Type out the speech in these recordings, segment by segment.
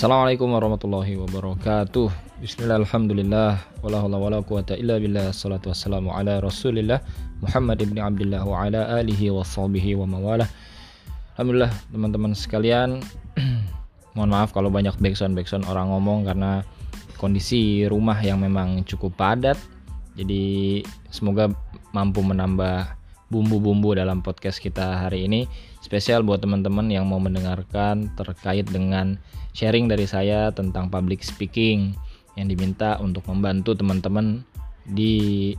Assalamualaikum warahmatullahi wabarakatuh. Bismillah, alhamdulillah Wala hawla wala quwata illa billah. Salatu wassalamu ala rasulillah Muhammad ibn Abdullah wa ala alihi wa sahbihi wa mawalah. Alhamdulillah teman-teman sekalian Mohon maaf kalau banyak backsound-backsound orang ngomong Karena kondisi rumah yang memang cukup padat. Jadi semoga mampu menambah bumbu-bumbu dalam podcast kita hari ini. Spesial buat teman-teman yang mau mendengarkan terkait dengan sharing dari saya tentang public speaking yang diminta untuk membantu teman-teman di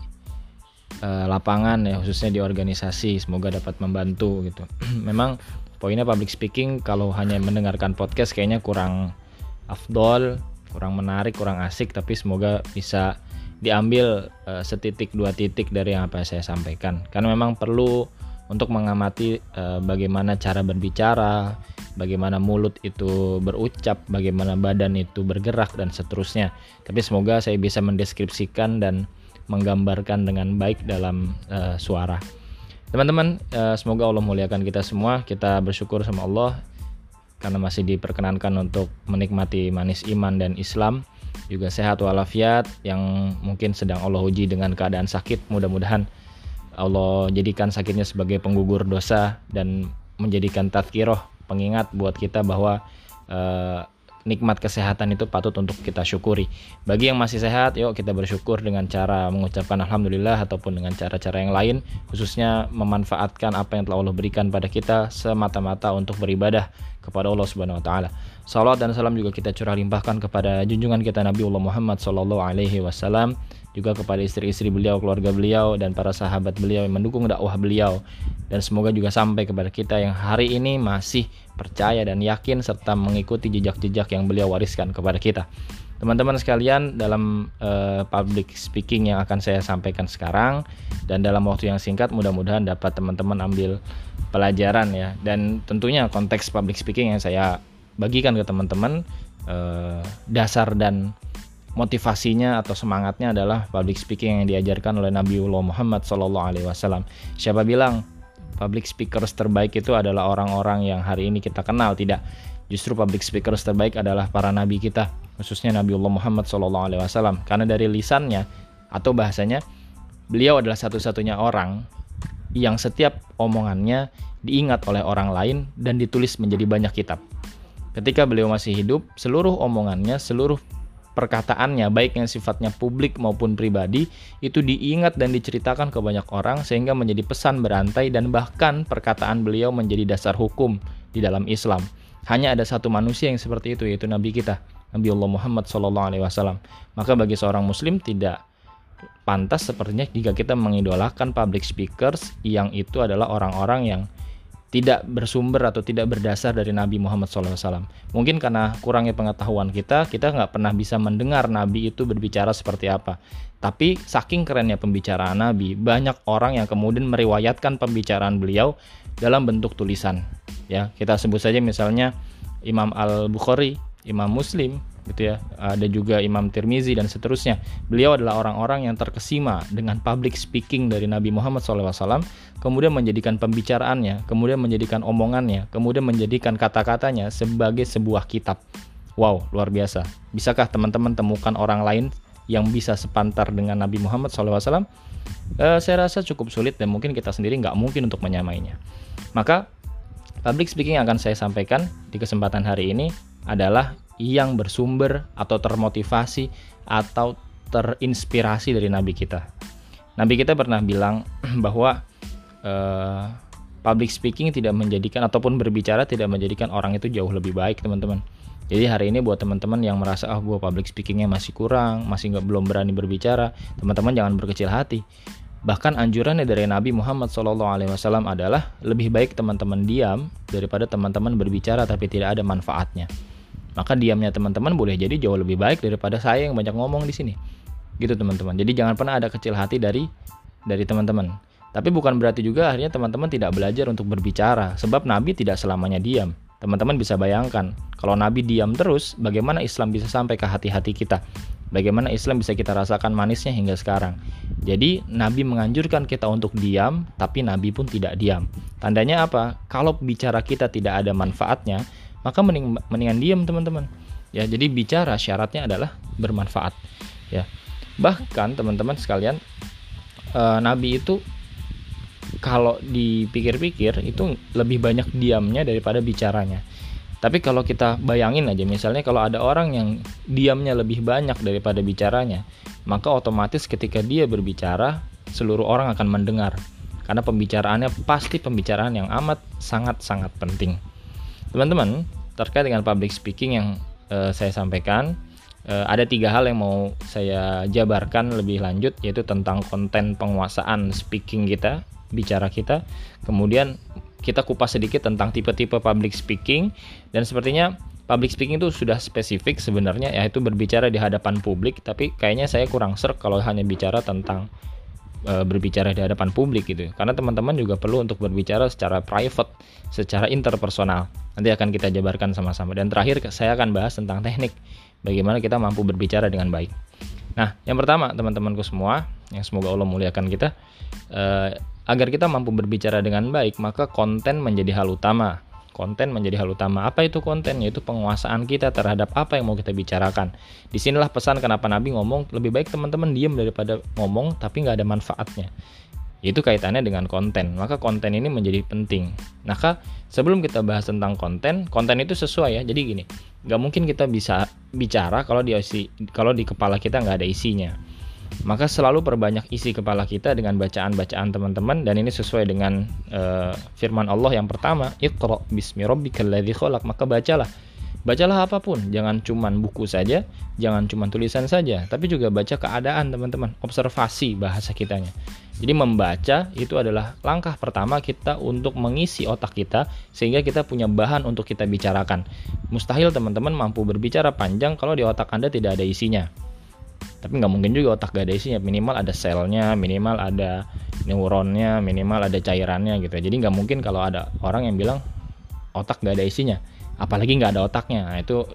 uh, lapangan ya khususnya di organisasi. Semoga dapat membantu gitu. Memang poinnya public speaking kalau hanya mendengarkan podcast kayaknya kurang afdol kurang menarik kurang asik tapi semoga bisa diambil uh, setitik dua titik dari yang apa yang saya sampaikan karena memang perlu untuk mengamati uh, bagaimana cara berbicara, bagaimana mulut itu berucap, bagaimana badan itu bergerak dan seterusnya. Tapi semoga saya bisa mendeskripsikan dan menggambarkan dengan baik dalam uh, suara. Teman-teman, uh, semoga Allah muliakan kita semua. Kita bersyukur sama Allah karena masih diperkenankan untuk menikmati manis iman dan Islam juga sehat walafiat yang mungkin sedang Allah uji dengan keadaan sakit mudah-mudahan Allah jadikan sakitnya sebagai penggugur dosa dan menjadikan tazkiroh pengingat buat kita bahwa uh, nikmat kesehatan itu patut untuk kita syukuri. Bagi yang masih sehat, yuk kita bersyukur dengan cara mengucapkan alhamdulillah ataupun dengan cara-cara yang lain, khususnya memanfaatkan apa yang telah Allah berikan pada kita semata-mata untuk beribadah kepada Allah Subhanahu wa taala. Salat dan salam juga kita curah limpahkan kepada junjungan kita Nabi Allah Muhammad sallallahu alaihi wasallam juga kepada istri-istri beliau, keluarga beliau dan para sahabat beliau yang mendukung dakwah beliau dan semoga juga sampai kepada kita yang hari ini masih percaya dan yakin serta mengikuti jejak-jejak yang beliau wariskan kepada kita. Teman-teman sekalian, dalam uh, public speaking yang akan saya sampaikan sekarang dan dalam waktu yang singkat mudah-mudahan dapat teman-teman ambil pelajaran ya dan tentunya konteks public speaking yang saya bagikan ke teman-teman uh, dasar dan motivasinya atau semangatnya adalah public speaking yang diajarkan oleh Nabiullah Muhammad SAW. Siapa bilang public speakers terbaik itu adalah orang-orang yang hari ini kita kenal? Tidak. Justru public speakers terbaik adalah para nabi kita, khususnya Nabiullah Muhammad SAW. Karena dari lisannya atau bahasanya, beliau adalah satu-satunya orang yang setiap omongannya diingat oleh orang lain dan ditulis menjadi banyak kitab. Ketika beliau masih hidup, seluruh omongannya, seluruh perkataannya baik yang sifatnya publik maupun pribadi itu diingat dan diceritakan ke banyak orang sehingga menjadi pesan berantai dan bahkan perkataan beliau menjadi dasar hukum di dalam Islam. Hanya ada satu manusia yang seperti itu yaitu Nabi kita, Nabi Allah Muhammad SAW. Maka bagi seorang Muslim tidak pantas sepertinya jika kita mengidolakan public speakers yang itu adalah orang-orang yang tidak bersumber atau tidak berdasar dari Nabi Muhammad SAW. Mungkin karena kurangnya pengetahuan kita, kita nggak pernah bisa mendengar Nabi itu berbicara seperti apa. Tapi saking kerennya pembicaraan Nabi, banyak orang yang kemudian meriwayatkan pembicaraan beliau dalam bentuk tulisan. Ya, kita sebut saja misalnya Imam Al Bukhari, Imam Muslim, gitu ya. Ada juga Imam Tirmizi dan seterusnya. Beliau adalah orang-orang yang terkesima dengan public speaking dari Nabi Muhammad SAW, kemudian menjadikan pembicaraannya, kemudian menjadikan omongannya, kemudian menjadikan kata-katanya sebagai sebuah kitab. Wow, luar biasa. Bisakah teman-teman temukan orang lain yang bisa sepantar dengan Nabi Muhammad SAW? Eh, saya rasa cukup sulit dan mungkin kita sendiri nggak mungkin untuk menyamainya. Maka public speaking yang akan saya sampaikan di kesempatan hari ini adalah yang bersumber atau termotivasi atau terinspirasi dari nabi kita. Nabi kita pernah bilang bahwa uh, public speaking tidak menjadikan ataupun berbicara tidak menjadikan orang itu jauh lebih baik, teman-teman. Jadi hari ini buat teman-teman yang merasa ah gue public speakingnya masih kurang, masih nggak belum berani berbicara, teman-teman jangan berkecil hati. Bahkan anjurannya dari Nabi Muhammad SAW adalah lebih baik teman-teman diam daripada teman-teman berbicara tapi tidak ada manfaatnya maka diamnya teman-teman boleh jadi jauh lebih baik daripada saya yang banyak ngomong di sini. Gitu teman-teman. Jadi jangan pernah ada kecil hati dari dari teman-teman. Tapi bukan berarti juga akhirnya teman-teman tidak belajar untuk berbicara, sebab Nabi tidak selamanya diam. Teman-teman bisa bayangkan, kalau Nabi diam terus, bagaimana Islam bisa sampai ke hati-hati kita? Bagaimana Islam bisa kita rasakan manisnya hingga sekarang? Jadi, Nabi menganjurkan kita untuk diam, tapi Nabi pun tidak diam. Tandanya apa? Kalau bicara kita tidak ada manfaatnya, maka mending, mendingan diam teman-teman Ya, jadi bicara syaratnya adalah bermanfaat. Ya. Bahkan teman-teman sekalian, uh, Nabi itu kalau dipikir-pikir itu lebih banyak diamnya daripada bicaranya. Tapi kalau kita bayangin aja misalnya kalau ada orang yang diamnya lebih banyak daripada bicaranya, maka otomatis ketika dia berbicara seluruh orang akan mendengar. Karena pembicaraannya pasti pembicaraan yang amat sangat-sangat penting. Teman-teman, terkait dengan public speaking yang uh, saya sampaikan, uh, ada tiga hal yang mau saya jabarkan lebih lanjut yaitu tentang konten penguasaan speaking kita, bicara kita, kemudian kita kupas sedikit tentang tipe-tipe public speaking. Dan sepertinya public speaking itu sudah spesifik sebenarnya yaitu berbicara di hadapan publik. Tapi kayaknya saya kurang serk kalau hanya bicara tentang e, berbicara di hadapan publik gitu. Karena teman-teman juga perlu untuk berbicara secara private secara interpersonal. Nanti akan kita jabarkan sama-sama. Dan terakhir saya akan bahas tentang teknik. Bagaimana kita mampu berbicara dengan baik. Nah yang pertama teman-temanku semua yang semoga Allah muliakan kita e, Agar kita mampu berbicara dengan baik, maka konten menjadi hal utama. Konten menjadi hal utama. Apa itu konten? Yaitu penguasaan kita terhadap apa yang mau kita bicarakan. Di sinilah pesan kenapa Nabi ngomong, lebih baik teman-teman diam daripada ngomong tapi nggak ada manfaatnya. Itu kaitannya dengan konten. Maka konten ini menjadi penting. Maka sebelum kita bahas tentang konten, konten itu sesuai ya. Jadi gini, nggak mungkin kita bisa bicara kalau di kalau di kepala kita nggak ada isinya maka selalu perbanyak isi kepala kita dengan bacaan-bacaan teman-teman dan ini sesuai dengan uh, firman Allah yang pertama Iqra bismi rabbikal ladzi khalaq. Maka bacalah. Bacalah apa pun jangan cuman buku saja jangan cuman tulisan saja tapi juga baca keadaan teman-teman observasi bahasa kitanya. Jadi membaca itu adalah langkah pertama kita untuk mengisi otak kita sehingga kita punya bahan untuk kita bicarakan. Mustahil teman-teman mampu berbicara panjang kalau di otak Anda tidak ada isinya tapi nggak mungkin juga otak gak ada isinya. Minimal ada selnya minimal ada neuronnya minimal ada cairannya gitu jadi nggak mungkin kalau ada orang yang bilang otak gak ada isinya. Apalagi nggak ada otaknya. Nah, itu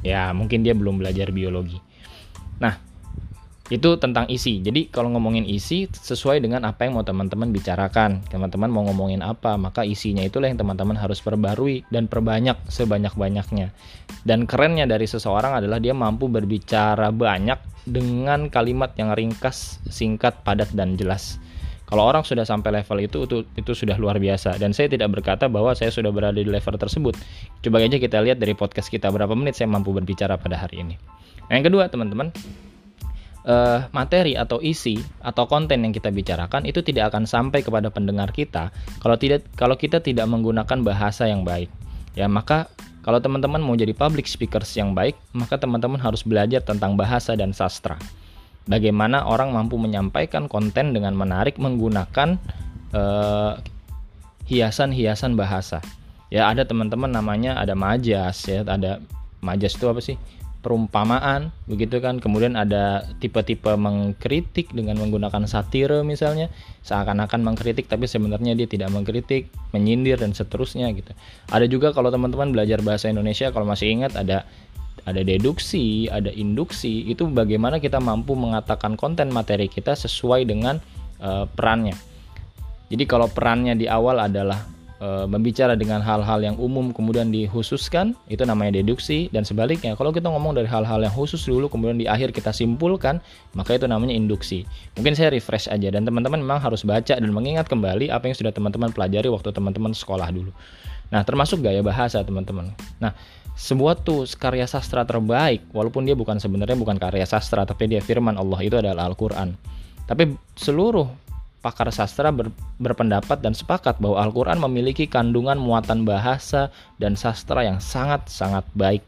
ya mungkin dia belum belajar biologi. Nah itu tentang isi. Jadi kalau ngomongin isi sesuai dengan apa yang mau teman-teman bicarakan. Teman-teman mau ngomongin apa, maka isinya itulah yang teman-teman harus perbarui dan perbanyak sebanyak-banyaknya. Dan kerennya dari seseorang adalah dia mampu berbicara banyak dengan kalimat yang ringkas, singkat, padat dan jelas. Kalau orang sudah sampai level itu, itu itu sudah luar biasa. Dan saya tidak berkata bahwa saya sudah berada di level tersebut. Coba aja kita lihat dari podcast kita berapa menit saya mampu berbicara pada hari ini. Nah, yang kedua, teman-teman, uh, materi atau isi atau konten yang kita bicarakan itu tidak akan sampai kepada pendengar kita kalau tidak kalau kita tidak menggunakan bahasa yang baik. Ya, maka kalau teman-teman mau jadi public speakers yang baik, maka teman-teman harus belajar tentang bahasa dan sastra. Bagaimana orang mampu menyampaikan konten dengan menarik menggunakan uh, hiasan-hiasan bahasa. Ya, ada teman-teman namanya ada majas ya, ada majas itu apa sih? Perumpamaan begitu kan. Kemudian ada tipe-tipe mengkritik dengan menggunakan satire misalnya. Seakan-akan mengkritik tapi sebenarnya dia tidak mengkritik menyindir dan seterusnya gitu. Ada juga kalau teman-teman belajar bahasa Indonesia kalau masih ingat ada ada deduksi ada induksi. Itu bagaimana kita mampu mengatakan konten materi kita sesuai dengan uh, perannya. Jadi kalau perannya di awal adalah e, membicara dengan hal-hal yang umum kemudian dikhususkan itu namanya deduksi dan sebaliknya. Kalau kita ngomong dari hal-hal yang khusus dulu kemudian di akhir kita simpulkan maka itu namanya induksi. Mungkin saya refresh aja dan teman-teman memang harus baca dan mengingat kembali apa yang sudah teman-teman pelajari waktu teman-teman sekolah dulu. Nah termasuk gaya bahasa teman-teman. Nah sebuah tuh karya sastra terbaik walaupun dia bukan sebenarnya bukan karya sastra tapi dia firman Allah itu adalah Al-Qur'an. Tapi seluruh pakar sastra ber, berpendapat dan sepakat bahwa Al-Quran memiliki kandungan muatan bahasa dan sastra yang sangat-sangat baik.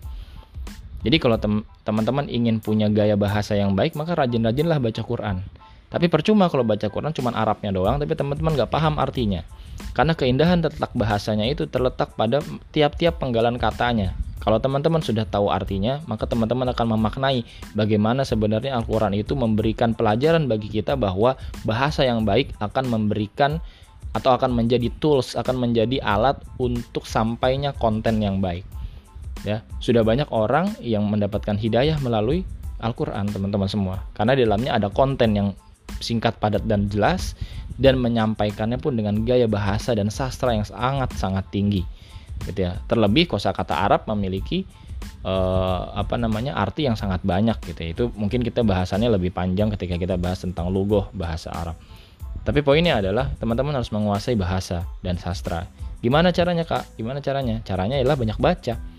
Jadi kalau teman-teman ingin punya gaya bahasa yang baik, maka rajin-rajinlah baca Quran. Tapi percuma kalau baca Quran cuma Arabnya doang, tapi teman-teman nggak paham artinya. Karena keindahan terletak bahasanya itu terletak pada tiap-tiap penggalan katanya. Kalau teman-teman sudah tahu artinya, maka teman-teman akan memaknai bagaimana sebenarnya Al-Quran itu memberikan pelajaran bagi kita bahwa bahasa yang baik akan memberikan atau akan menjadi tools, akan menjadi alat untuk sampainya konten yang baik. Ya, sudah banyak orang yang mendapatkan hidayah melalui Al-Quran, teman-teman semua. Karena di dalamnya ada konten yang singkat, padat, dan jelas, dan menyampaikannya pun dengan gaya bahasa dan sastra yang sangat-sangat tinggi gitu ya. Terlebih kosakata Arab memiliki uh, apa namanya arti yang sangat banyak gitu ya. itu mungkin kita bahasannya lebih panjang ketika kita bahas tentang logo bahasa Arab. Tapi poinnya adalah teman-teman harus menguasai bahasa dan sastra. Gimana caranya kak? Gimana caranya? Caranya adalah banyak baca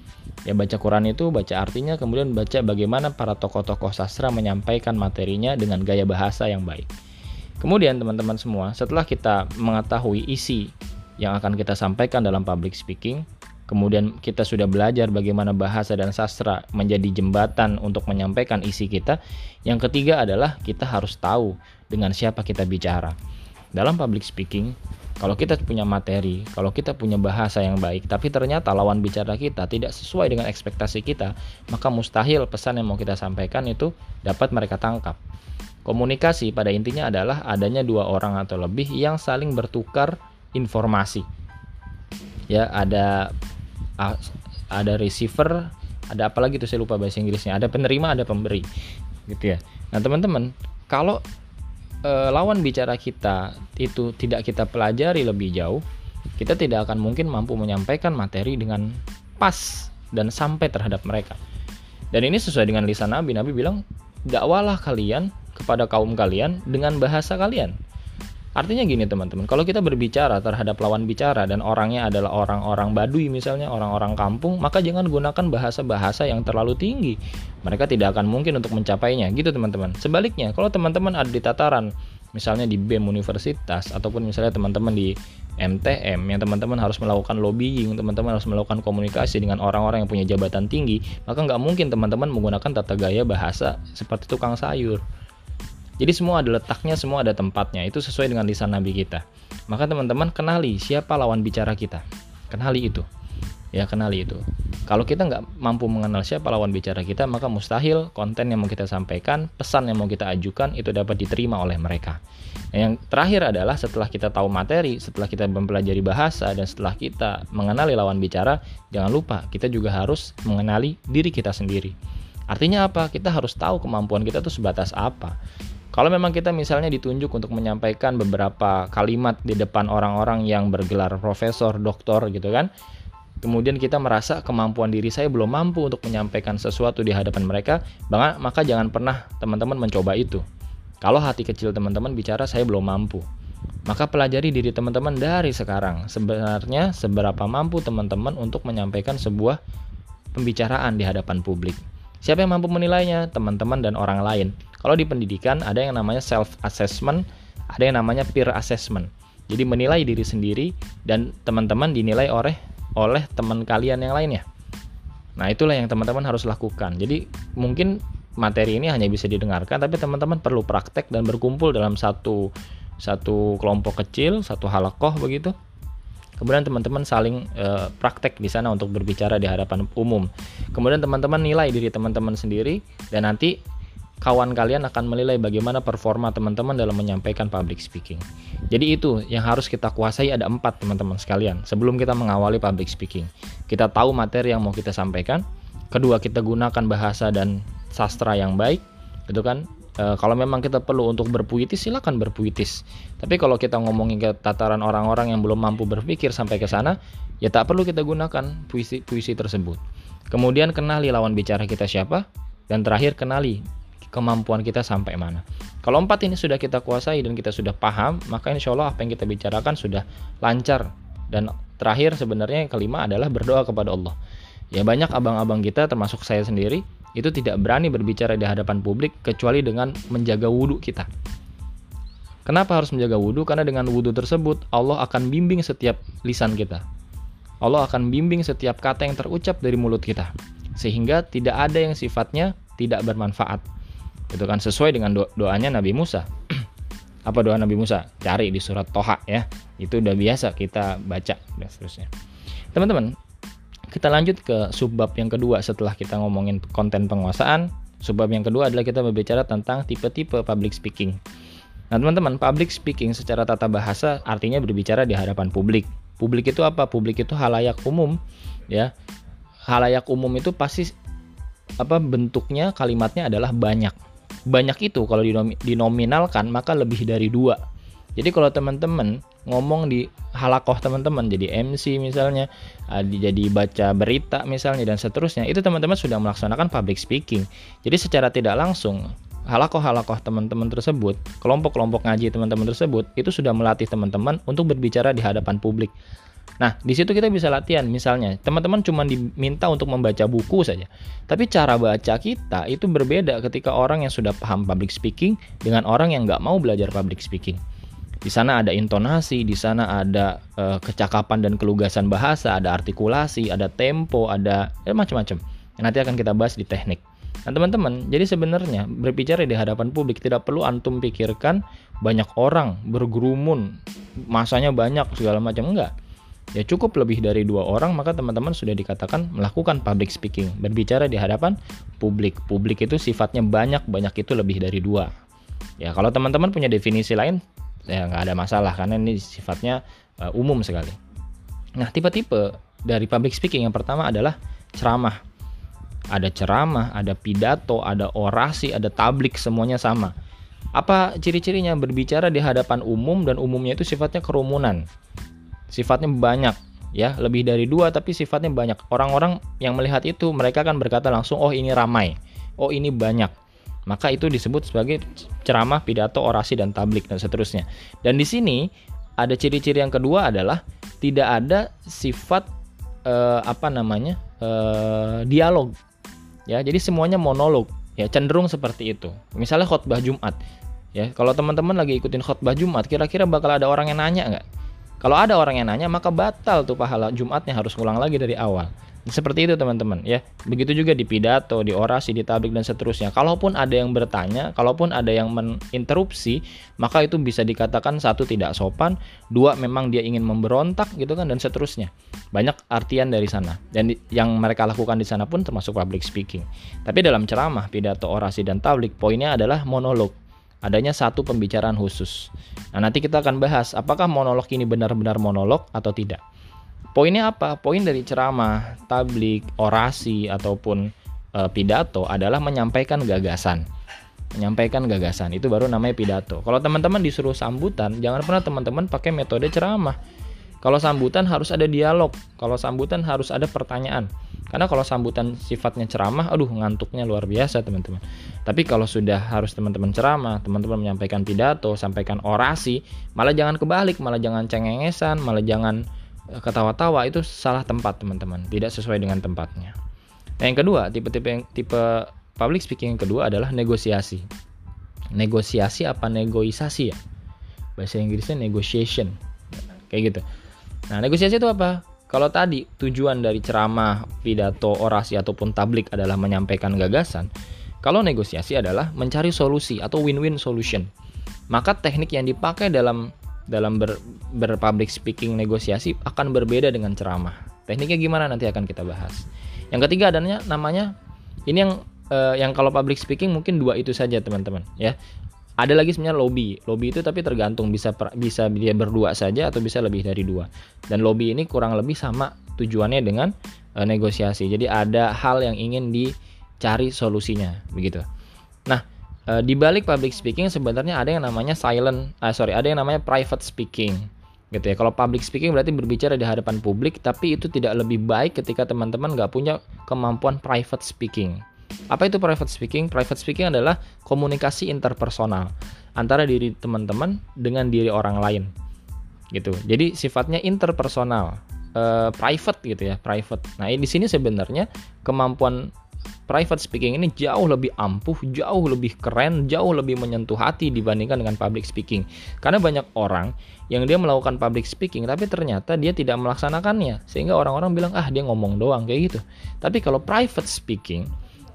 ya baca Quran itu baca artinya kemudian baca bagaimana para tokoh-tokoh sastra menyampaikan materinya dengan gaya bahasa yang baik kemudian teman-teman semua setelah kita mengetahui isi yang akan kita sampaikan dalam public speaking kemudian kita sudah belajar bagaimana bahasa dan sastra menjadi jembatan untuk menyampaikan isi kita. Yang ketiga adalah kita harus tahu dengan siapa kita bicara. Dalam public speaking, kalau kita punya materi, kalau kita punya bahasa yang baik, tapi ternyata lawan bicara kita tidak sesuai dengan ekspektasi kita, maka mustahil pesan yang mau kita sampaikan itu dapat mereka tangkap. Komunikasi pada intinya adalah adanya dua orang atau lebih yang saling bertukar informasi. Ya, ada ada receiver ada apa lagi tuh saya lupa bahasa Inggrisnya ada penerima ada pemberi gitu ya nah teman-teman kalau e, lawan bicara kita itu tidak kita pelajari lebih jauh kita tidak akan mungkin mampu menyampaikan materi dengan pas dan sampai terhadap mereka. Dan ini sesuai dengan lisan Nabi. Nabi bilang dakwalah kalian kepada kaum kalian dengan bahasa kalian Artinya gini teman-teman, kalau kita berbicara terhadap lawan bicara dan orangnya adalah orang-orang Baduy misalnya, orang-orang kampung, maka jangan gunakan bahasa-bahasa yang terlalu tinggi. Mereka tidak akan mungkin untuk mencapainya, gitu teman-teman. Sebaliknya, kalau teman-teman ada di tataran, misalnya di BEM universitas, ataupun misalnya teman-teman di MTM, yang teman-teman harus melakukan lobbying, teman-teman harus melakukan komunikasi dengan orang-orang yang punya jabatan tinggi, maka nggak mungkin teman-teman menggunakan tata gaya bahasa seperti tukang sayur jadi semua ada letaknya, semua ada tempatnya. Itu sesuai dengan lisan Nabi kita. Maka teman-teman kenali siapa lawan bicara kita. Kenali itu. Ya kenali itu. Kalau kita nggak mampu mengenal siapa lawan bicara kita, maka mustahil konten yang mau kita sampaikan, pesan yang mau kita ajukan itu dapat diterima oleh mereka. Yang terakhir adalah setelah kita tahu materi, setelah kita mempelajari bahasa, dan setelah kita mengenali lawan bicara, jangan lupa kita juga harus mengenali diri kita sendiri. Artinya apa? Kita harus tahu kemampuan kita itu sebatas apa. Kalau memang kita misalnya ditunjuk untuk menyampaikan beberapa kalimat di depan orang-orang yang bergelar profesor, doktor gitu kan. Kemudian kita merasa kemampuan diri saya belum mampu untuk menyampaikan sesuatu di hadapan mereka, maka jangan pernah teman-teman mencoba itu. Kalau hati kecil teman-teman bicara saya belum mampu, maka pelajari diri teman-teman dari sekarang. Sebenarnya seberapa mampu teman-teman untuk menyampaikan sebuah pembicaraan di hadapan publik. Siapa yang mampu menilainya? Teman-teman dan orang lain. Kalau di pendidikan ada yang namanya self assessment, ada yang namanya peer assessment. Jadi menilai diri sendiri dan teman-teman dinilai oleh oleh teman kalian yang lainnya. Nah, itulah yang teman-teman harus lakukan. Jadi mungkin materi ini hanya bisa didengarkan tapi teman-teman perlu praktek dan berkumpul dalam satu satu kelompok kecil, satu halakoh begitu. Kemudian teman-teman saling e, praktek di sana untuk berbicara di hadapan umum. Kemudian teman-teman nilai diri teman-teman sendiri dan nanti kawan kalian akan menilai bagaimana performa teman-teman dalam menyampaikan public speaking. Jadi itu yang harus kita kuasai ada empat teman-teman sekalian sebelum kita mengawali public speaking. Kita tahu materi yang mau kita sampaikan. Kedua kita gunakan bahasa dan sastra yang baik, itu kan. E, kalau memang kita perlu untuk berpuitis silakan berpuitis. Tapi kalau kita ngomongin ke tataran orang-orang yang belum mampu berpikir sampai ke sana, ya tak perlu kita gunakan puisi puisi tersebut. Kemudian kenali lawan bicara kita siapa, dan terakhir kenali kemampuan kita sampai mana. Kalau empat ini sudah kita kuasai dan kita sudah paham, maka insya Allah apa yang kita bicarakan sudah lancar. Dan terakhir sebenarnya yang kelima adalah berdoa kepada Allah. Ya banyak abang-abang kita termasuk saya sendiri itu tidak berani berbicara di hadapan publik kecuali dengan menjaga wudhu kita. Kenapa harus menjaga wudhu? Karena dengan wudhu tersebut Allah akan bimbing setiap lisan kita. Allah akan bimbing setiap kata yang terucap dari mulut kita. Sehingga tidak ada yang sifatnya tidak bermanfaat itu kan sesuai dengan do doanya Nabi Musa. Apa doa Nabi Musa? Cari di surat Toha ya. Itu udah biasa kita baca dan seterusnya. Teman-teman kita lanjut ke subbab yang kedua setelah kita ngomongin konten penguasaan. Subbab yang kedua adalah kita berbicara tentang tipe-tipe public speaking. Nah teman-teman public speaking secara tata bahasa artinya berbicara di hadapan publik. Publik itu apa? Publik itu halayak umum ya. Halayak umum itu pasti apa bentuknya kalimatnya adalah banyak banyak itu kalau dinominalkan maka lebih dari dua Jadi kalau teman-teman ngomong di halakoh teman-teman jadi MC misalnya, ah, jadi baca berita misalnya dan seterusnya, itu teman-teman sudah melaksanakan public speaking. Jadi secara tidak langsung halakoh-halakoh teman-teman tersebut, kelompok-kelompok ngaji teman-teman tersebut itu sudah melatih teman-teman untuk berbicara di hadapan publik. Nah, di situ kita bisa latihan. Misalnya, teman-teman cuma diminta untuk membaca buku saja. Tapi cara baca kita itu berbeda ketika orang yang sudah paham public speaking dengan orang yang nggak mau belajar public speaking. Di sana ada intonasi, di sana ada uh, kecakapan dan kelugasan bahasa, ada artikulasi, ada tempo, ada ya, macam-macam. Nanti akan kita bahas di teknik. Nah teman-teman, jadi sebenarnya berbicara di hadapan publik tidak perlu antum pikirkan banyak orang bergerumun, masanya banyak segala macam enggak. Ya cukup lebih dari dua orang maka teman-teman sudah dikatakan melakukan public speaking, berbicara di hadapan publik. Publik itu sifatnya banyak, banyak itu lebih dari dua. Ya kalau teman-teman punya definisi lain, ya nggak ada masalah karena ini sifatnya uh, umum sekali. Nah, tipe-tipe dari public speaking yang pertama adalah ceramah. Ada ceramah, ada pidato, ada orasi, ada tablik, semuanya sama. Apa ciri-cirinya berbicara di hadapan umum dan umumnya itu sifatnya kerumunan. Sifatnya banyak, ya, lebih dari dua tapi sifatnya banyak. Orang-orang yang melihat itu mereka akan berkata langsung, "Oh, ini ramai." Oh, ini banyak maka itu disebut sebagai ceramah, pidato, orasi dan tablik dan seterusnya. Dan di sini ada ciri-ciri yang kedua adalah tidak ada sifat eh, apa namanya eh, dialog. Ya, jadi semuanya monolog. Ya, cenderung seperti itu. Misalnya khotbah Jumat. Ya, kalau teman-teman lagi ikutin khotbah Jumat, kira-kira bakal ada orang yang nanya nggak? Kalau ada orang yang nanya, maka batal tuh pahala Jumatnya harus ulang lagi dari awal. Seperti itu teman-teman ya. Begitu juga di pidato, di orasi, di tablik dan seterusnya. Kalaupun ada yang bertanya, kalaupun ada yang menginterupsi, maka itu bisa dikatakan satu tidak sopan, dua memang dia ingin memberontak gitu kan dan seterusnya. Banyak artian dari sana. Dan yang mereka lakukan di sana pun termasuk public speaking. Tapi dalam ceramah, pidato, orasi dan tablik poinnya adalah monolog adanya satu pembicaraan khusus. Nah, nanti kita akan bahas apakah monolog ini benar-benar monolog atau tidak. Poinnya apa? Poin dari ceramah, tablik, orasi ataupun e, pidato adalah menyampaikan gagasan. Menyampaikan gagasan itu baru namanya pidato. Kalau teman-teman disuruh sambutan, jangan pernah teman-teman pakai metode ceramah. Kalau sambutan harus ada dialog. Kalau sambutan harus ada pertanyaan. Karena kalau sambutan sifatnya ceramah, aduh ngantuknya luar biasa teman-teman. Tapi kalau sudah harus teman-teman ceramah, teman-teman menyampaikan pidato, sampaikan orasi, malah jangan kebalik, malah jangan cengengesan, malah jangan ketawa-tawa itu salah tempat teman-teman tidak sesuai dengan tempatnya nah, yang kedua tipe-tipe yang tipe public speaking yang kedua adalah negosiasi negosiasi apa negosiasi ya bahasa Inggrisnya negotiation kayak gitu nah negosiasi itu apa kalau tadi tujuan dari ceramah, pidato, orasi ataupun tablik adalah menyampaikan gagasan, kalau negosiasi adalah mencari solusi atau win-win solution. Maka teknik yang dipakai dalam dalam ber, berpublic speaking negosiasi akan berbeda dengan ceramah. Tekniknya gimana nanti akan kita bahas. Yang ketiga adanya namanya ini yang uh, yang kalau public speaking mungkin dua itu saja teman-teman ya. Ada lagi sebenarnya lobby. Lobby itu tapi tergantung bisa bisa dia berdua saja atau bisa lebih dari dua. Dan lobby ini kurang lebih sama tujuannya dengan uh, negosiasi. Jadi ada hal yang ingin dicari solusinya begitu. Nah, uh, di balik public speaking sebenarnya ada yang namanya silent, uh, sorry, ada yang namanya private speaking gitu ya. Kalau public speaking berarti berbicara di hadapan publik, tapi itu tidak lebih baik ketika teman-teman nggak punya kemampuan private speaking. Apa itu private speaking? Private speaking adalah komunikasi interpersonal antara diri teman-teman dengan diri orang lain, gitu. Jadi sifatnya interpersonal, uh, private gitu ya, private. Nah di sini sebenarnya kemampuan private speaking ini jauh lebih ampuh, jauh lebih keren, jauh lebih menyentuh hati dibandingkan dengan public speaking. Karena banyak orang yang dia melakukan public speaking tapi ternyata dia tidak melaksanakannya sehingga orang-orang bilang ah dia ngomong doang kayak gitu. Tapi kalau private speaking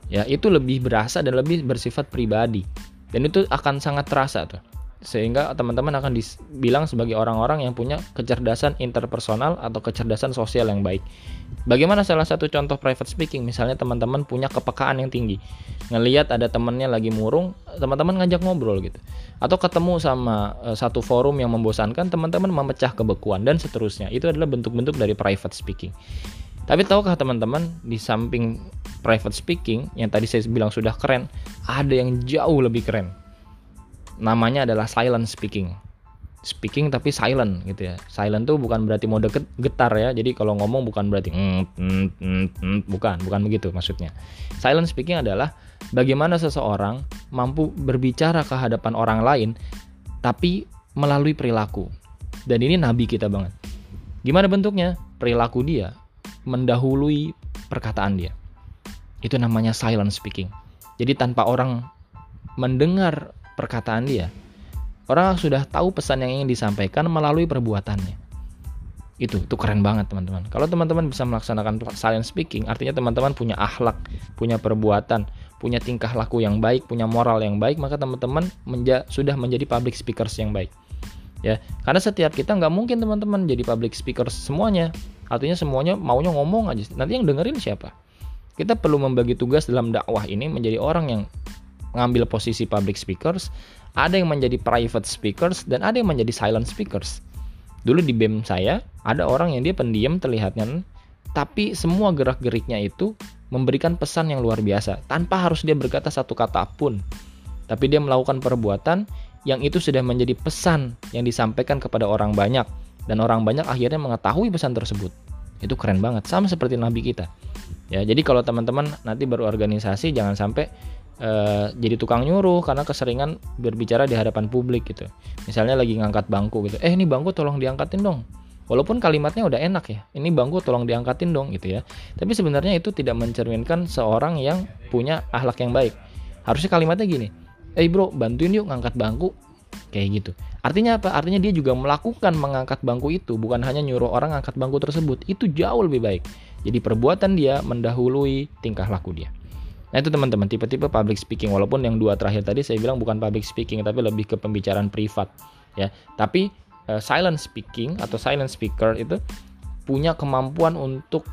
ya itu lebih berasa dan lebih bersifat pribadi dan itu akan sangat terasa tuh sehingga teman-teman akan dibilang sebagai orang-orang yang punya kecerdasan interpersonal atau kecerdasan sosial yang baik. Bagaimana salah satu contoh private speaking? Misalnya teman-teman punya kepekaan yang tinggi, ngelihat ada temennya lagi murung, teman-teman ngajak ngobrol gitu, atau ketemu sama uh, satu forum yang membosankan, teman-teman memecah kebekuan dan seterusnya. Itu adalah bentuk-bentuk dari private speaking. Tapi tahukah teman-teman di samping private speaking yang tadi saya bilang sudah keren, ada yang jauh lebih keren namanya adalah silent speaking. speaking tapi silent gitu ya. Silent tuh bukan berarti mode getar ya. Jadi kalau ngomong bukan berarti mm, mm, mm, mm, bukan, bukan begitu maksudnya. Silent speaking adalah bagaimana seseorang mampu berbicara ke hadapan orang lain tapi melalui perilaku. Dan ini nabi kita banget. Gimana bentuknya? Perilaku dia mendahului perkataan dia. Itu namanya silent speaking. Jadi tanpa orang mendengar perkataan dia, orang sudah tahu pesan yang ingin disampaikan melalui perbuatannya. Itu, itu keren banget teman-teman. Kalau teman-teman bisa melaksanakan silent speaking, artinya teman-teman punya akhlak, punya perbuatan, punya tingkah laku yang baik, punya moral yang baik, maka teman-teman menja sudah menjadi public speakers yang baik. Ya, karena setiap kita nggak mungkin teman-teman jadi public speakers semuanya. Artinya semuanya maunya ngomong aja. Nanti yang dengerin siapa? Kita perlu membagi tugas dalam dakwah ini menjadi orang yang ngambil posisi public speakers, ada yang menjadi private speakers dan ada yang menjadi silent speakers. Dulu di BEM saya ada orang yang dia pendiam terlihatnya tapi semua gerak-geriknya itu memberikan pesan yang luar biasa tanpa harus dia berkata satu kata pun. Tapi dia melakukan perbuatan yang itu sudah menjadi pesan yang disampaikan kepada orang banyak dan orang banyak akhirnya mengetahui pesan tersebut. Itu keren banget, sama seperti nabi kita. Ya, jadi kalau teman-teman nanti berorganisasi jangan sampai uh, jadi tukang nyuruh karena keseringan berbicara di hadapan publik gitu. Misalnya lagi ngangkat bangku gitu. Eh, ini bangku tolong diangkatin dong. Walaupun kalimatnya udah enak ya. Ini bangku tolong diangkatin dong gitu ya. Tapi sebenarnya itu tidak mencerminkan seorang yang punya akhlak yang baik. Harusnya kalimatnya gini. Eh bro, bantuin yuk ngangkat bangku. Kayak gitu. Artinya apa? Artinya dia juga melakukan mengangkat bangku itu, bukan hanya nyuruh orang ngangkat bangku tersebut. Itu jauh lebih baik. Jadi perbuatan dia mendahului tingkah laku dia. Nah itu teman-teman tipe-tipe public speaking walaupun yang dua terakhir tadi saya bilang bukan public speaking tapi lebih ke pembicaraan privat ya. Tapi uh, silent speaking atau silent speaker itu punya kemampuan untuk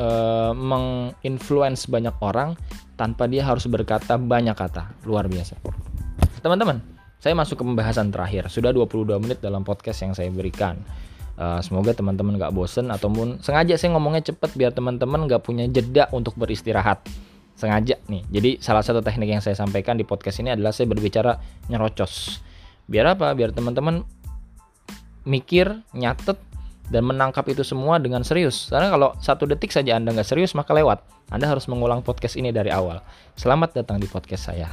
uh, menginfluence banyak orang tanpa dia harus berkata banyak kata. Luar biasa. Teman-teman, saya masuk ke pembahasan terakhir. Sudah 22 menit dalam podcast yang saya berikan. Uh, semoga teman-teman nggak bosen ataupun sengaja saya ngomongnya cepet biar teman-teman nggak punya jeda untuk beristirahat. Sengaja nih. Jadi salah satu teknik yang saya sampaikan di podcast ini adalah saya berbicara nyerocos. Biar apa? Biar teman-teman mikir nyatet dan menangkap itu semua dengan serius. Karena kalau satu detik saja anda nggak serius maka lewat. Anda harus mengulang podcast ini dari awal. Selamat datang di podcast saya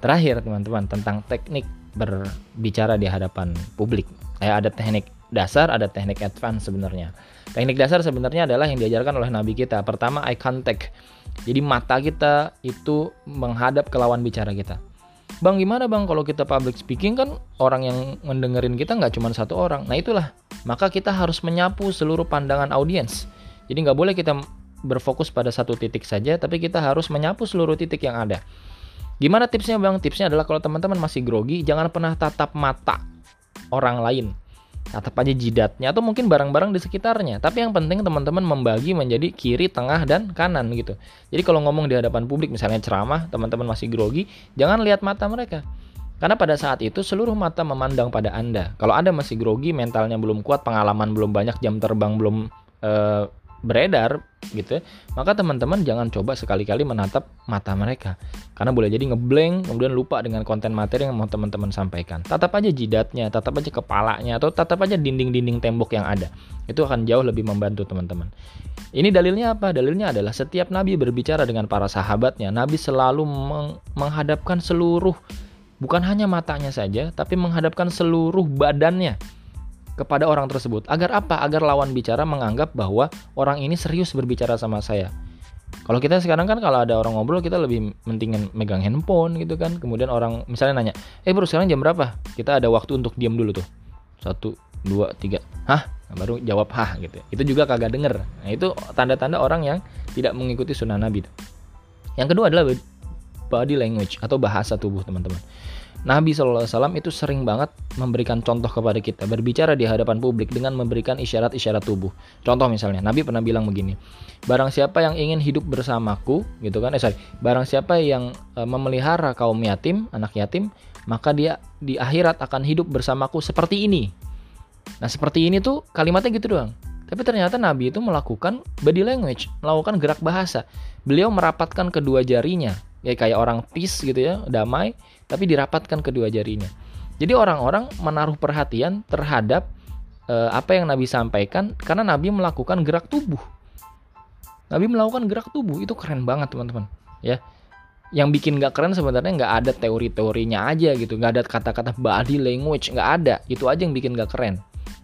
terakhir teman-teman tentang teknik berbicara di hadapan publik eh, ada teknik dasar, ada teknik advance sebenarnya. Teknik dasar sebenarnya adalah yang diajarkan oleh nabi kita. Pertama eye contact. Jadi mata kita itu menghadap ke lawan bicara kita. Bang gimana bang kalau kita public speaking kan orang yang mendengerin kita nggak cuma satu orang. Nah itulah maka kita harus menyapu seluruh pandangan audiens. Jadi nggak boleh kita berfokus pada satu titik saja, tapi kita harus menyapu seluruh titik yang ada. Gimana tipsnya bang? Tipsnya adalah kalau teman-teman masih grogi, jangan pernah tatap mata orang lain tatap aja jidatnya atau mungkin barang-barang di sekitarnya. Tapi yang penting teman-teman membagi menjadi kiri, tengah, dan kanan gitu. Jadi kalau ngomong di hadapan publik misalnya ceramah, teman-teman masih grogi, jangan lihat mata mereka. Karena pada saat itu seluruh mata memandang pada Anda. Kalau Anda masih grogi, mentalnya belum kuat, pengalaman belum banyak, jam terbang belum uh, beredar gitu ya, maka teman-teman jangan coba sekali-kali menatap mata mereka. Karena boleh jadi ngeblank kemudian lupa dengan konten materi yang mau teman-teman sampaikan. Tatap aja jidatnya tatap aja kepalanya atau tatap aja dinding-dinding tembok yang ada. Itu akan jauh lebih membantu teman-teman. Ini dalilnya apa? Dalilnya adalah setiap nabi berbicara dengan para sahabatnya nabi selalu meng menghadapkan seluruh bukan hanya matanya saja tapi menghadapkan seluruh badannya kepada orang tersebut. Agar apa? Agar lawan bicara menganggap bahwa orang ini serius berbicara sama saya. Kalau kita sekarang kan kalau ada orang ngobrol kita lebih mentingin megang handphone gitu kan. Kemudian orang misalnya nanya, eh bro sekarang jam berapa? Kita ada waktu untuk diam dulu tuh. Satu, dua, tiga. Hah? Baru jawab hah gitu. Itu juga kagak denger. Nah itu tanda-tanda orang yang tidak mengikuti sunnah Nabi. Yang kedua adalah body language atau bahasa tubuh teman-teman. Nabi SAW itu sering banget memberikan contoh kepada kita berbicara di hadapan publik dengan memberikan isyarat-isyarat tubuh. Contoh misalnya, Nabi pernah bilang begini, barang siapa yang ingin hidup bersamaku, gitu kan? Eh sorry, barang siapa yang e, memelihara kaum yatim, anak yatim, maka dia di akhirat akan hidup bersamaku seperti ini. Nah seperti ini tuh kalimatnya gitu doang. Tapi ternyata Nabi itu melakukan body language, melakukan gerak bahasa. Beliau merapatkan kedua jarinya, ya kayak orang peace gitu ya, damai, tapi dirapatkan kedua jarinya. Jadi orang-orang menaruh perhatian terhadap uh, apa yang Nabi sampaikan karena Nabi melakukan gerak tubuh. Nabi melakukan gerak tubuh itu keren banget teman-teman. Ya, yang bikin gak keren sebenarnya nggak ada teori-teorinya aja gitu nggak ada kata-kata body language nggak ada itu aja yang bikin gak keren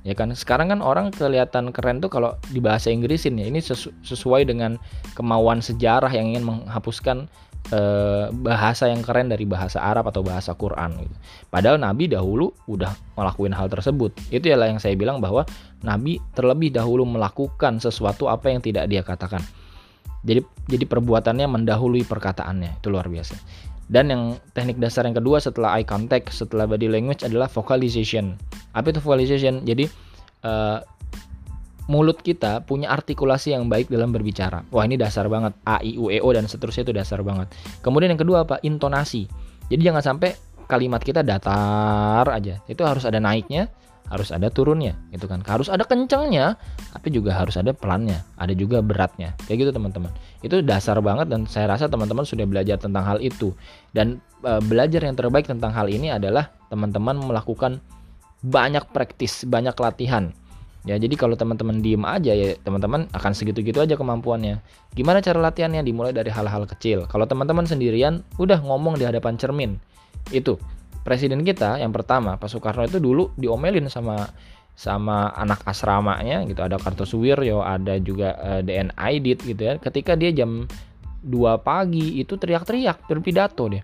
ya kan sekarang kan orang kelihatan keren tuh kalau di bahasa Inggrisin ya ini sesu sesuai dengan kemauan sejarah yang ingin menghapuskan eh, bahasa yang keren dari bahasa Arab atau bahasa Quran gitu. Padahal Nabi dahulu udah melakukan hal tersebut. Itu ialah yang saya bilang bahwa Nabi terlebih dahulu melakukan sesuatu apa yang tidak dia katakan. Jadi jadi perbuatannya mendahului perkataannya. Itu luar biasa. Dan yang teknik dasar yang kedua setelah eye contact, setelah body language adalah vocalization. Apa itu vocalization? Jadi uh, mulut kita punya artikulasi yang baik dalam berbicara. Wah, ini dasar banget. A, I, U, E, O dan seterusnya itu dasar banget. Kemudian yang kedua apa? Intonasi. Jadi jangan sampai kalimat kita datar aja. Itu harus ada naiknya, harus ada turunnya gitu kan. Harus ada kencangnya tapi juga harus ada pelannya ada juga beratnya. Kayak gitu teman-teman. Itu dasar banget dan saya rasa teman-teman sudah belajar tentang hal itu. Dan e, belajar yang terbaik tentang hal ini adalah teman-teman melakukan banyak praktis banyak latihan. Ya jadi kalau teman-teman diem aja ya teman-teman akan segitu-gitu aja kemampuannya. Gimana cara latihannya? Dimulai dari hal-hal kecil. Kalau teman-teman sendirian udah ngomong di hadapan cermin. Itu presiden kita yang pertama Pak Soekarno itu dulu diomelin sama sama anak asramanya gitu. Ada Kartosuwiryo ada juga uh, eh, DN Aidit gitu ya. Ketika dia jam 2 pagi itu teriak-teriak berpidato dia.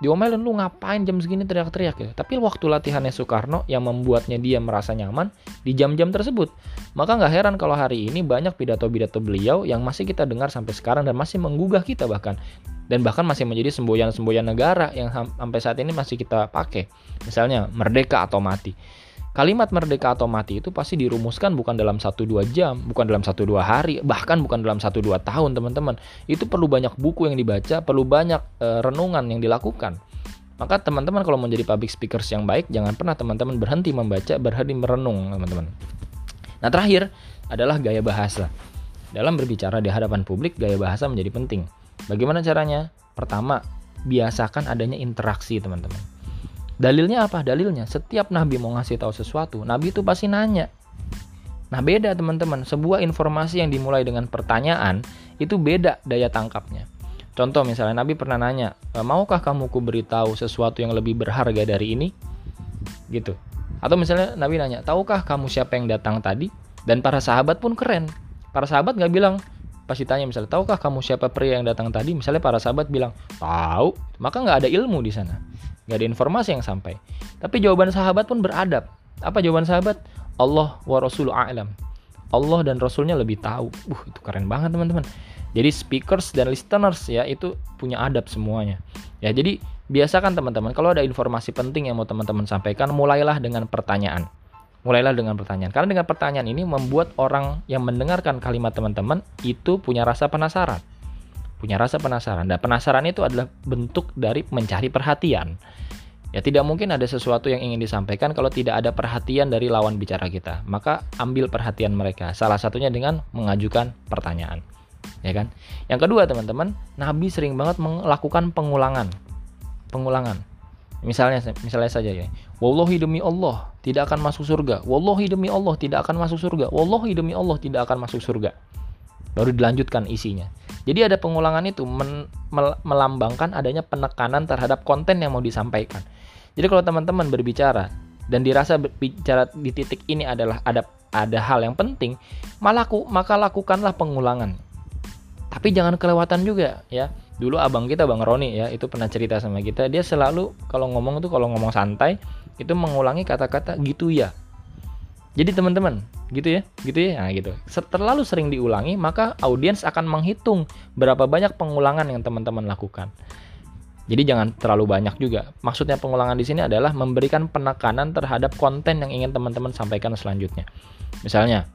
Diomelin lu ngapain jam segini teriak-teriak? ya tapi waktu latihannya Soekarno yang membuatnya dia merasa nyaman di jam-jam tersebut. Maka nggak heran kalau hari ini banyak pidato-pidato beliau yang masih kita dengar sampai sekarang dan masih menggugah kita bahkan dan bahkan masih menjadi semboyan-semboyan negara yang sampai saat ini masih kita pakai misalnya merdeka atau mati Kalimat merdeka atau mati itu pasti dirumuskan bukan dalam 1-2 jam, bukan dalam 1-2 hari, bahkan bukan dalam 1-2 tahun teman-teman. Itu perlu banyak buku yang dibaca, perlu banyak e, renungan yang dilakukan. Maka teman-teman kalau menjadi public speakers yang baik, jangan pernah teman-teman berhenti membaca, berhenti merenung teman-teman. Nah terakhir adalah gaya bahasa. Dalam berbicara di hadapan publik, gaya bahasa menjadi penting. Bagaimana caranya? Pertama, biasakan adanya interaksi teman-teman Dalilnya apa? Dalilnya setiap nabi mau ngasih tahu sesuatu, nabi itu pasti nanya. Nah, beda teman-teman. Sebuah informasi yang dimulai dengan pertanyaan itu beda daya tangkapnya. Contoh misalnya Nabi pernah nanya, e, "Maukah kamu ku beritahu sesuatu yang lebih berharga dari ini?" Gitu. Atau misalnya Nabi nanya, "Tahukah kamu siapa yang datang tadi?" Dan para sahabat pun keren. Para sahabat nggak bilang, pasti tanya misalnya, "Tahukah kamu siapa pria yang datang tadi?" Misalnya para sahabat bilang, "Tahu." Maka nggak ada ilmu di sana nggak ada informasi yang sampai. Tapi jawaban sahabat pun beradab. Apa jawaban sahabat? Allah wa Rasulu a'lam. Allah dan Rasulnya lebih tahu. Uh, itu keren banget teman-teman. Jadi speakers dan listeners ya itu punya adab semuanya. Ya jadi biasakan teman-teman kalau ada informasi penting yang mau teman-teman sampaikan, mulailah dengan pertanyaan. Mulailah dengan pertanyaan. Karena dengan pertanyaan ini membuat orang yang mendengarkan kalimat teman-teman itu punya rasa penasaran punya rasa penasaran. Dan penasaran itu adalah bentuk dari mencari perhatian. Ya tidak mungkin ada sesuatu yang ingin disampaikan kalau tidak ada perhatian dari lawan bicara kita. Maka ambil perhatian mereka. Salah satunya dengan mengajukan pertanyaan. Ya kan? Yang kedua, teman-teman, Nabi sering banget melakukan pengulangan. Pengulangan. Misalnya misalnya saja ya. Wallahi demi Allah tidak akan masuk surga. Wallahi demi Allah tidak akan masuk surga. Wallahi demi Allah tidak akan masuk surga. Baru dilanjutkan isinya. Jadi ada pengulangan itu men, mel, melambangkan adanya penekanan terhadap konten yang mau disampaikan. Jadi kalau teman-teman berbicara dan dirasa berbicara di titik ini adalah ada ada hal yang penting, malaku, maka lakukanlah pengulangan. Tapi jangan kelewatan juga ya. Dulu abang kita Bang Roni ya, itu pernah cerita sama kita, dia selalu kalau ngomong tuh kalau ngomong santai itu mengulangi kata-kata gitu ya jadi teman-teman, gitu ya, gitu ya, nah gitu. Terlalu sering diulangi, maka audiens akan menghitung berapa banyak pengulangan yang teman-teman lakukan. Jadi jangan terlalu banyak juga. Maksudnya pengulangan di sini adalah memberikan penekanan terhadap konten yang ingin teman-teman sampaikan selanjutnya. Misalnya,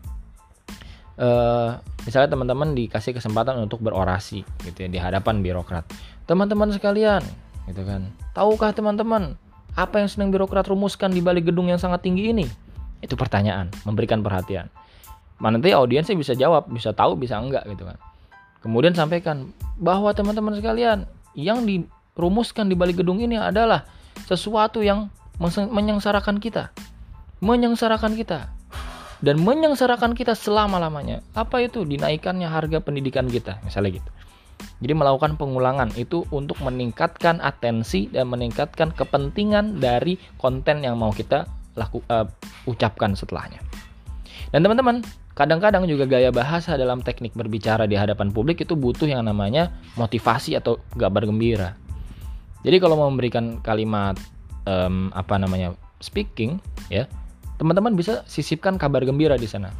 uh, misalnya teman-teman dikasih kesempatan untuk berorasi, gitu ya, di hadapan birokrat. Teman-teman sekalian, gitu kan. Tahukah teman-teman apa yang sedang birokrat rumuskan di balik gedung yang sangat tinggi ini? Itu pertanyaan, memberikan perhatian. Nanti audiensnya bisa jawab, bisa tahu, bisa enggak gitu kan. Kemudian sampaikan bahwa teman-teman sekalian yang dirumuskan di balik gedung ini adalah sesuatu yang menyengsarakan kita. Menyengsarakan kita. Dan menyengsarakan kita selama-lamanya. Apa itu? Dinaikannya harga pendidikan kita, misalnya gitu. Jadi melakukan pengulangan itu untuk meningkatkan atensi dan meningkatkan kepentingan dari konten yang mau kita laku, uh, ucapkan setelahnya. Dan teman-teman, kadang-kadang juga gaya bahasa dalam teknik berbicara di hadapan publik itu butuh yang namanya motivasi atau gambar gembira. Jadi kalau mau memberikan kalimat um, apa namanya speaking, ya teman-teman bisa sisipkan kabar gembira di sana.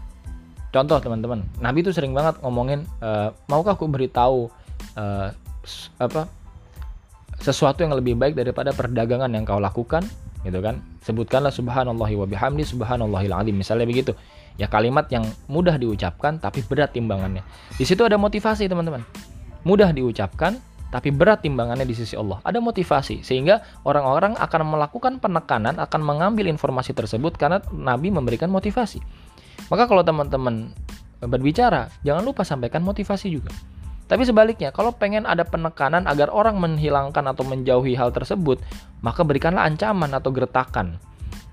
Contoh teman-teman, Nabi itu sering banget ngomongin, e, maukah aku beritahu uh, apa sesuatu yang lebih baik daripada perdagangan yang kau lakukan, gitu kan? Sebutkanlah subhanallahi wa bihamdi subhanallahil azim. Misalnya begitu. Ya kalimat yang mudah diucapkan tapi berat timbangannya. Di situ ada motivasi teman-teman. Mudah diucapkan tapi berat timbangannya di sisi Allah. Ada motivasi sehingga orang-orang akan melakukan penekanan, akan mengambil informasi tersebut karena Nabi memberikan motivasi. Maka kalau teman-teman berbicara, jangan lupa sampaikan motivasi juga. Tapi sebaliknya, kalau pengen ada penekanan agar orang menghilangkan atau menjauhi hal tersebut, maka berikanlah ancaman atau gertakan.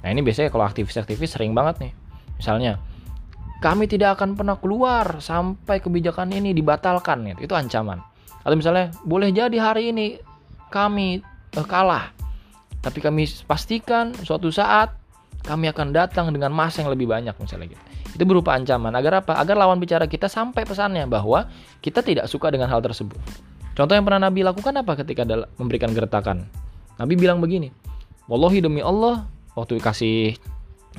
Nah ini biasanya kalau aktivis-aktivis sering banget nih. Misalnya, kami tidak akan pernah keluar sampai kebijakan ini dibatalkan. Itu ancaman. Atau misalnya, boleh jadi hari ini kami uh, kalah, tapi kami pastikan suatu saat kami akan datang dengan masa yang lebih banyak misalnya gitu. Itu berupa ancaman. Agar apa? Agar lawan bicara kita sampai pesannya bahwa kita tidak suka dengan hal tersebut. Contoh yang pernah Nabi lakukan apa ketika memberikan gertakan? Nabi bilang begini, Wallahi demi Allah, waktu kasih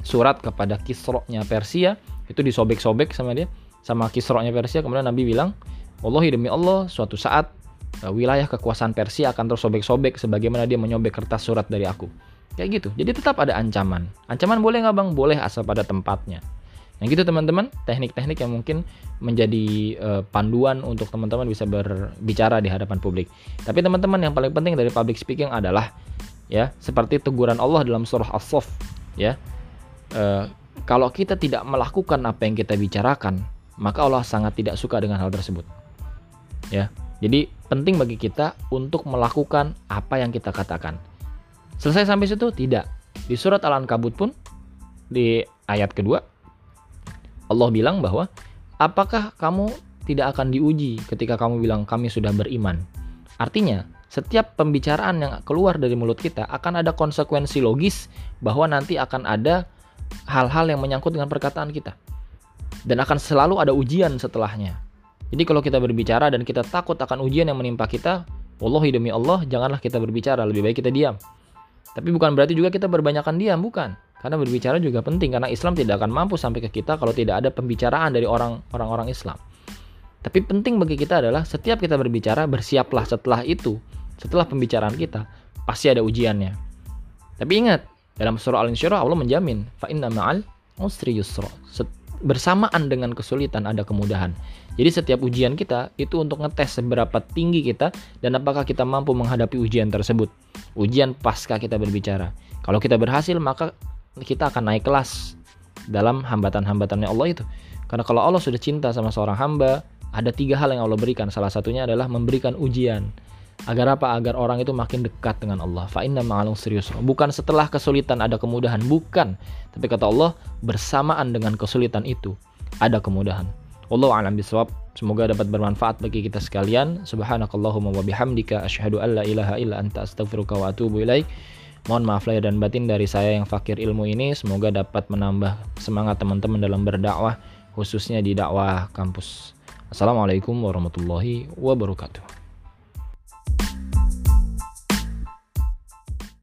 surat kepada Kisro-nya Persia, itu disobek-sobek sama dia, sama Kisro-nya Persia, kemudian Nabi bilang, Wallahi demi Allah, suatu saat uh, wilayah kekuasaan Persia akan terus sobek-sobek sebagaimana dia menyobek kertas surat dari aku. Kayak gitu. Jadi tetap ada ancaman. Ancaman boleh nggak bang? Boleh asal pada tempatnya. Yang gitu teman-teman, teknik-teknik yang mungkin menjadi uh, panduan untuk teman-teman bisa berbicara di hadapan publik. Tapi teman-teman yang paling penting dari public speaking adalah ya seperti teguran Allah dalam surah As-Saff ya. Uh, kalau kita tidak melakukan apa yang kita bicarakan, maka Allah sangat tidak suka dengan hal tersebut ya. Jadi penting bagi kita untuk melakukan apa yang kita katakan. Selesai sampai situ? Tidak. Di surat Al-Ankabut pun di ayat kedua Allah bilang bahwa apakah kamu tidak akan diuji ketika kamu bilang kami sudah beriman. Artinya, setiap pembicaraan yang keluar dari mulut kita akan ada konsekuensi logis bahwa nanti akan ada hal-hal yang menyangkut dengan perkataan kita. Dan akan selalu ada ujian setelahnya. Jadi kalau kita berbicara dan kita takut akan ujian yang menimpa kita, wallahi demi Allah, janganlah kita berbicara, lebih baik kita diam. Tapi bukan berarti juga kita berbanyakan diam, bukan. Karena berbicara juga penting karena Islam tidak akan mampu sampai ke kita kalau tidak ada pembicaraan dari orang-orang Islam. Tapi penting bagi kita adalah setiap kita berbicara bersiaplah setelah itu, setelah pembicaraan kita pasti ada ujiannya. Tapi ingat, dalam surah Al-Insyirah Allah menjamin fa inna ma'al usri yusra bersamaan dengan kesulitan ada kemudahan. Jadi setiap ujian kita itu untuk ngetes seberapa tinggi kita dan apakah kita mampu menghadapi ujian tersebut. Ujian pasca kita berbicara. Kalau kita berhasil maka kita akan naik kelas dalam hambatan-hambatannya Allah itu. Karena kalau Allah sudah cinta sama seorang hamba, ada tiga hal yang Allah berikan. Salah satunya adalah memberikan ujian. Agar apa? Agar orang itu makin dekat dengan Allah. Fa inna serius. Bukan setelah kesulitan ada kemudahan, bukan. Tapi kata Allah, bersamaan dengan kesulitan itu ada kemudahan. Allah a'lam bisawab. Semoga dapat bermanfaat bagi kita sekalian. Subhanakallahumma wa bihamdika asyhadu an la ilaha illa anta astaghfiruka wa atubu ilaik. Mohon maaf lahir dan batin dari saya yang fakir ilmu ini. Semoga dapat menambah semangat teman-teman dalam berdakwah, khususnya di dakwah kampus. Assalamualaikum warahmatullahi wabarakatuh.